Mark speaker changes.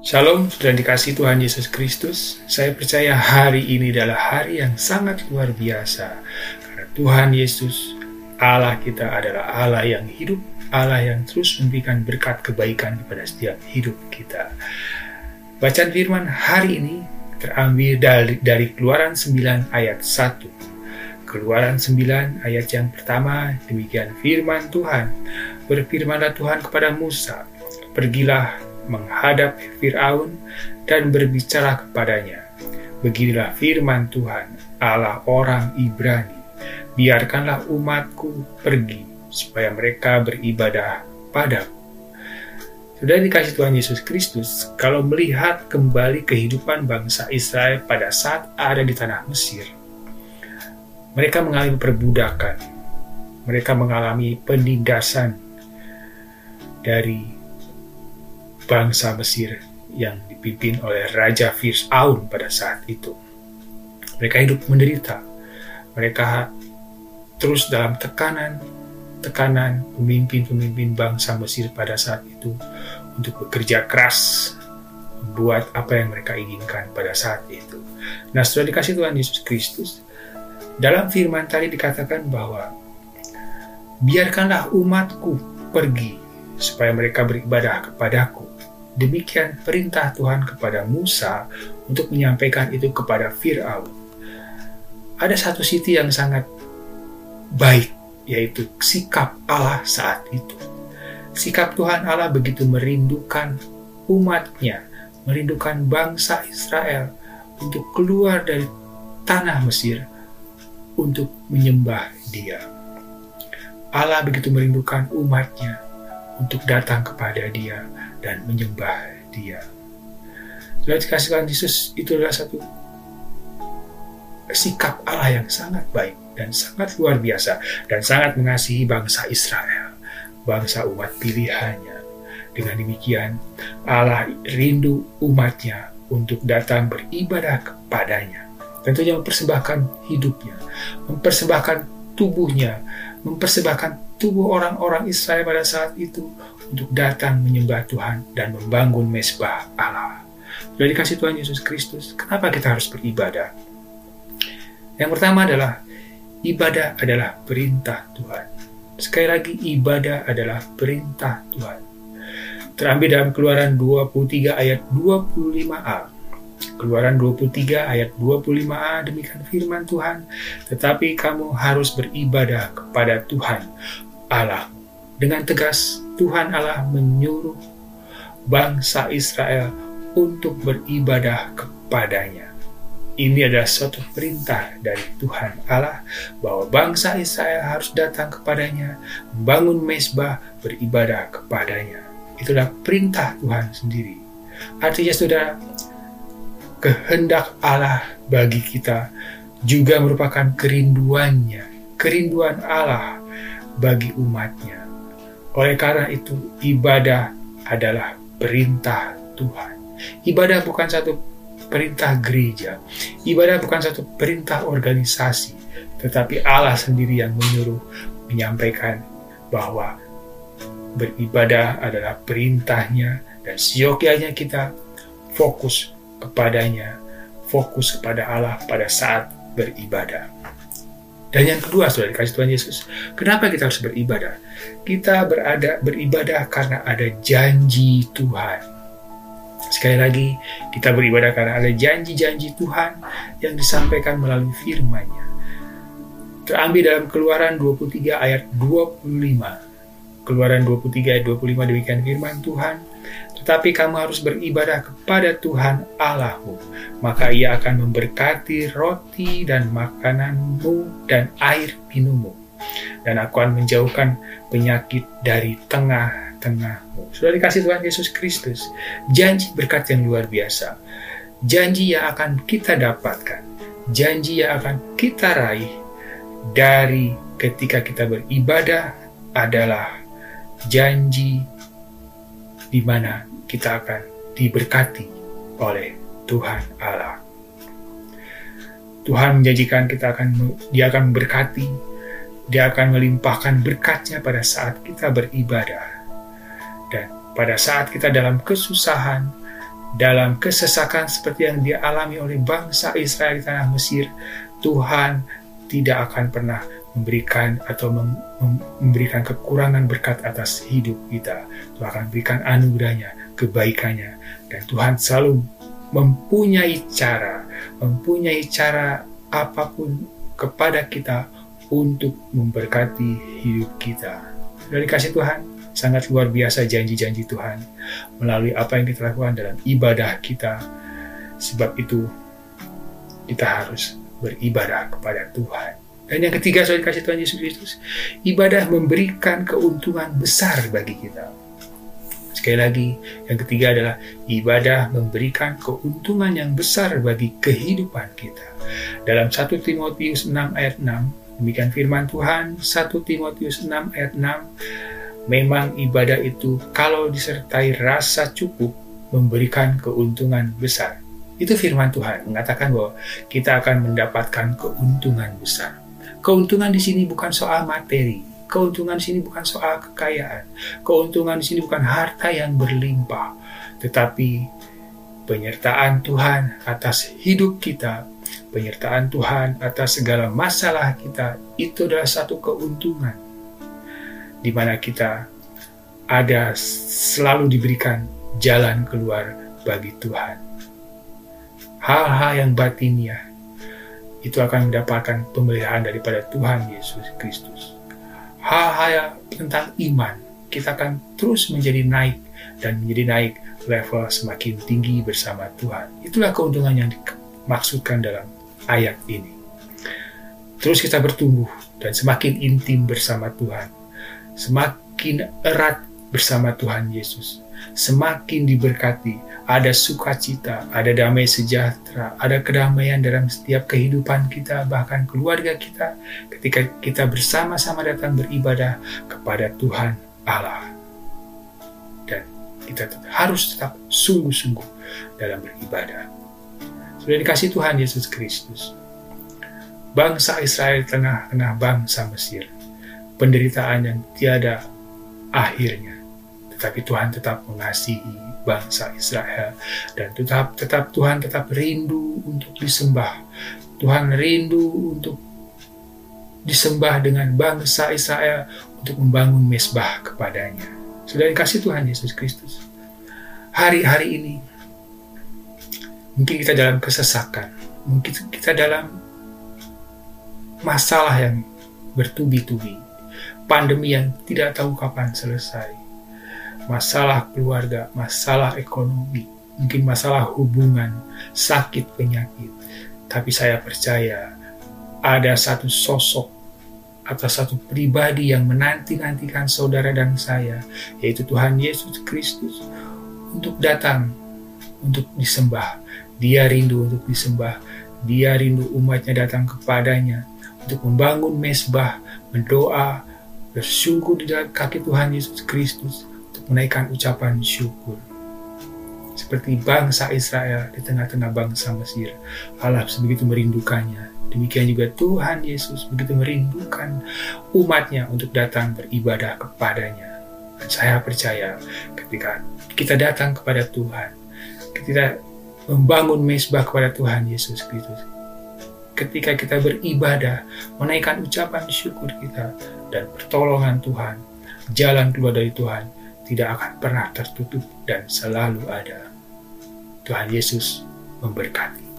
Speaker 1: Shalom, sudah dikasih Tuhan Yesus Kristus. Saya percaya hari ini adalah hari yang sangat luar biasa. Karena Tuhan Yesus, Allah kita adalah Allah yang hidup, Allah yang terus memberikan berkat kebaikan kepada setiap hidup kita. Bacaan firman hari ini terambil dari, dari Keluaran 9 ayat 1. Keluaran 9 ayat yang pertama, demikian firman Tuhan. Berfirmanlah Tuhan kepada Musa, Pergilah menghadap Firaun dan berbicara kepadanya. Beginilah firman Tuhan, Allah orang Ibrani. Biarkanlah umatku pergi, supaya mereka beribadah padaku. Sudah dikasih Tuhan Yesus Kristus, kalau melihat kembali kehidupan bangsa Israel pada saat ada di tanah Mesir, mereka mengalami perbudakan, mereka mengalami penindasan dari bangsa Mesir yang dipimpin oleh Raja Fir'aun pada saat itu. Mereka hidup menderita. Mereka terus dalam tekanan, tekanan pemimpin-pemimpin bangsa Mesir pada saat itu untuk bekerja keras membuat apa yang mereka inginkan pada saat itu. Nah, setelah dikasih Tuhan Yesus Kristus, dalam firman tadi dikatakan bahwa biarkanlah umatku pergi supaya mereka beribadah kepadaku. Demikian perintah Tuhan kepada Musa untuk menyampaikan itu kepada Fir'aun. Ada satu sisi yang sangat baik, yaitu sikap Allah saat itu. Sikap Tuhan Allah begitu merindukan umatnya, merindukan bangsa Israel untuk keluar dari tanah Mesir untuk menyembah dia. Allah begitu merindukan umatnya untuk datang kepada dia dan menyembah dia. Sudah dikasihkan Yesus itu adalah satu sikap Allah yang sangat baik dan sangat luar biasa dan sangat mengasihi bangsa Israel, bangsa umat pilihannya. Dengan demikian, Allah rindu umatnya untuk datang beribadah kepadanya. Tentunya mempersembahkan hidupnya, mempersembahkan tubuhnya, mempersembahkan tubuh orang-orang Israel pada saat itu untuk datang menyembah Tuhan dan membangun mesbah Allah. Sudah dikasih Tuhan Yesus Kristus, kenapa kita harus beribadah? Yang pertama adalah ibadah adalah perintah Tuhan. Sekali lagi, ibadah adalah perintah Tuhan. Terambil dalam keluaran 23 ayat 25a. Keluaran 23 ayat 25a demikian firman Tuhan, tetapi kamu harus beribadah kepada Tuhan Allah. Dengan tegas Tuhan Allah menyuruh bangsa Israel untuk beribadah kepadanya. Ini adalah suatu perintah dari Tuhan Allah bahwa bangsa Israel harus datang kepadanya, membangun mesbah, beribadah kepadanya. Itulah perintah Tuhan sendiri. Artinya sudah kehendak Allah bagi kita juga merupakan kerinduannya, kerinduan Allah bagi umatnya. Oleh karena itu, ibadah adalah perintah Tuhan. Ibadah bukan satu perintah gereja. Ibadah bukan satu perintah organisasi, tetapi Allah sendiri yang menyuruh menyampaikan bahwa beribadah adalah perintahnya dan siokianya kita fokus kepadanya, fokus kepada Allah pada saat beribadah. Dan yang kedua, sudah dikasih Tuhan Yesus, kenapa kita harus beribadah? Kita berada beribadah karena ada janji Tuhan. Sekali lagi, kita beribadah karena ada janji-janji Tuhan yang disampaikan melalui firman-Nya. Terambil dalam Keluaran 23 ayat 25. Keluaran 23 ayat 25 demikian firman Tuhan tetapi kamu harus beribadah kepada Tuhan Allahmu, maka ia akan memberkati roti dan makananmu dan air minummu. Dan aku akan menjauhkan penyakit dari tengah-tengahmu. Sudah dikasih Tuhan Yesus Kristus, janji berkat yang luar biasa. Janji yang akan kita dapatkan, janji yang akan kita raih dari ketika kita beribadah adalah janji di mana kita akan diberkati oleh Tuhan Allah. Tuhan menjanjikan kita akan dia akan memberkati, dia akan melimpahkan berkatnya pada saat kita beribadah. Dan pada saat kita dalam kesusahan, dalam kesesakan seperti yang dialami oleh bangsa Israel di tanah Mesir, Tuhan tidak akan pernah memberikan atau memberikan kekurangan berkat atas hidup kita. Tuhan akan berikan anugerahnya, kebaikannya, dan Tuhan selalu mempunyai cara, mempunyai cara apa pun kepada kita untuk memberkati hidup kita. Dari kasih Tuhan, sangat luar biasa janji-janji Tuhan melalui apa yang kita lakukan dalam ibadah kita. Sebab itu, kita harus beribadah kepada Tuhan. Dan yang ketiga, soal kasih Tuhan Yesus Kristus, ibadah memberikan keuntungan besar bagi kita. Sekali lagi, yang ketiga adalah ibadah memberikan keuntungan yang besar bagi kehidupan kita. Dalam 1 Timotius 6 ayat 6, demikian firman Tuhan, 1 Timotius 6 ayat 6, memang ibadah itu kalau disertai rasa cukup memberikan keuntungan besar. Itu firman Tuhan mengatakan bahwa kita akan mendapatkan keuntungan besar. Keuntungan di sini bukan soal materi. Keuntungan di sini bukan soal kekayaan. Keuntungan di sini bukan harta yang berlimpah. Tetapi penyertaan Tuhan atas hidup kita, penyertaan Tuhan atas segala masalah kita, itu adalah satu keuntungan. Di mana kita ada selalu diberikan jalan keluar bagi Tuhan. Hal-hal yang batiniah itu akan mendapatkan pemeliharaan daripada Tuhan Yesus Kristus. Hal-hal tentang iman, kita akan terus menjadi naik dan menjadi naik level semakin tinggi bersama Tuhan. Itulah keuntungan yang dimaksudkan dalam ayat ini. Terus kita bertumbuh dan semakin intim bersama Tuhan. Semakin erat bersama Tuhan Yesus. Semakin diberkati ada sukacita, ada damai sejahtera, ada kedamaian dalam setiap kehidupan kita, bahkan keluarga kita, ketika kita bersama-sama datang beribadah kepada Tuhan Allah. Dan kita harus tetap sungguh-sungguh dalam beribadah. Sudah dikasih Tuhan Yesus Kristus. Bangsa Israel tengah-tengah bangsa Mesir. Penderitaan yang tiada akhirnya. Tetapi Tuhan tetap mengasihi bangsa Israel dan tetap tetap Tuhan tetap rindu untuk disembah. Tuhan rindu untuk disembah dengan bangsa Israel untuk membangun mesbah kepadanya. Sudah dikasih Tuhan Yesus Kristus. Hari-hari ini mungkin kita dalam kesesakan, mungkin kita dalam masalah yang bertubi-tubi, pandemi yang tidak tahu kapan selesai masalah keluarga, masalah ekonomi, mungkin masalah hubungan, sakit, penyakit. Tapi saya percaya ada satu sosok atau satu pribadi yang menanti-nantikan saudara dan saya, yaitu Tuhan Yesus Kristus, untuk datang, untuk disembah. Dia rindu untuk disembah. Dia rindu umatnya datang kepadanya untuk membangun mesbah, mendoa, bersyukur di kaki Tuhan Yesus Kristus menaikkan ucapan syukur. Seperti bangsa Israel di tengah-tengah bangsa Mesir, Allah sebegitu merindukannya. Demikian juga Tuhan Yesus begitu merindukan umatnya untuk datang beribadah kepadanya. Dan saya percaya ketika kita datang kepada Tuhan, kita membangun mesbah kepada Tuhan Yesus Kristus, ketika kita beribadah, menaikkan ucapan syukur kita dan pertolongan Tuhan, jalan keluar dari Tuhan, tidak akan pernah tertutup dan selalu ada. Tuhan Yesus memberkati.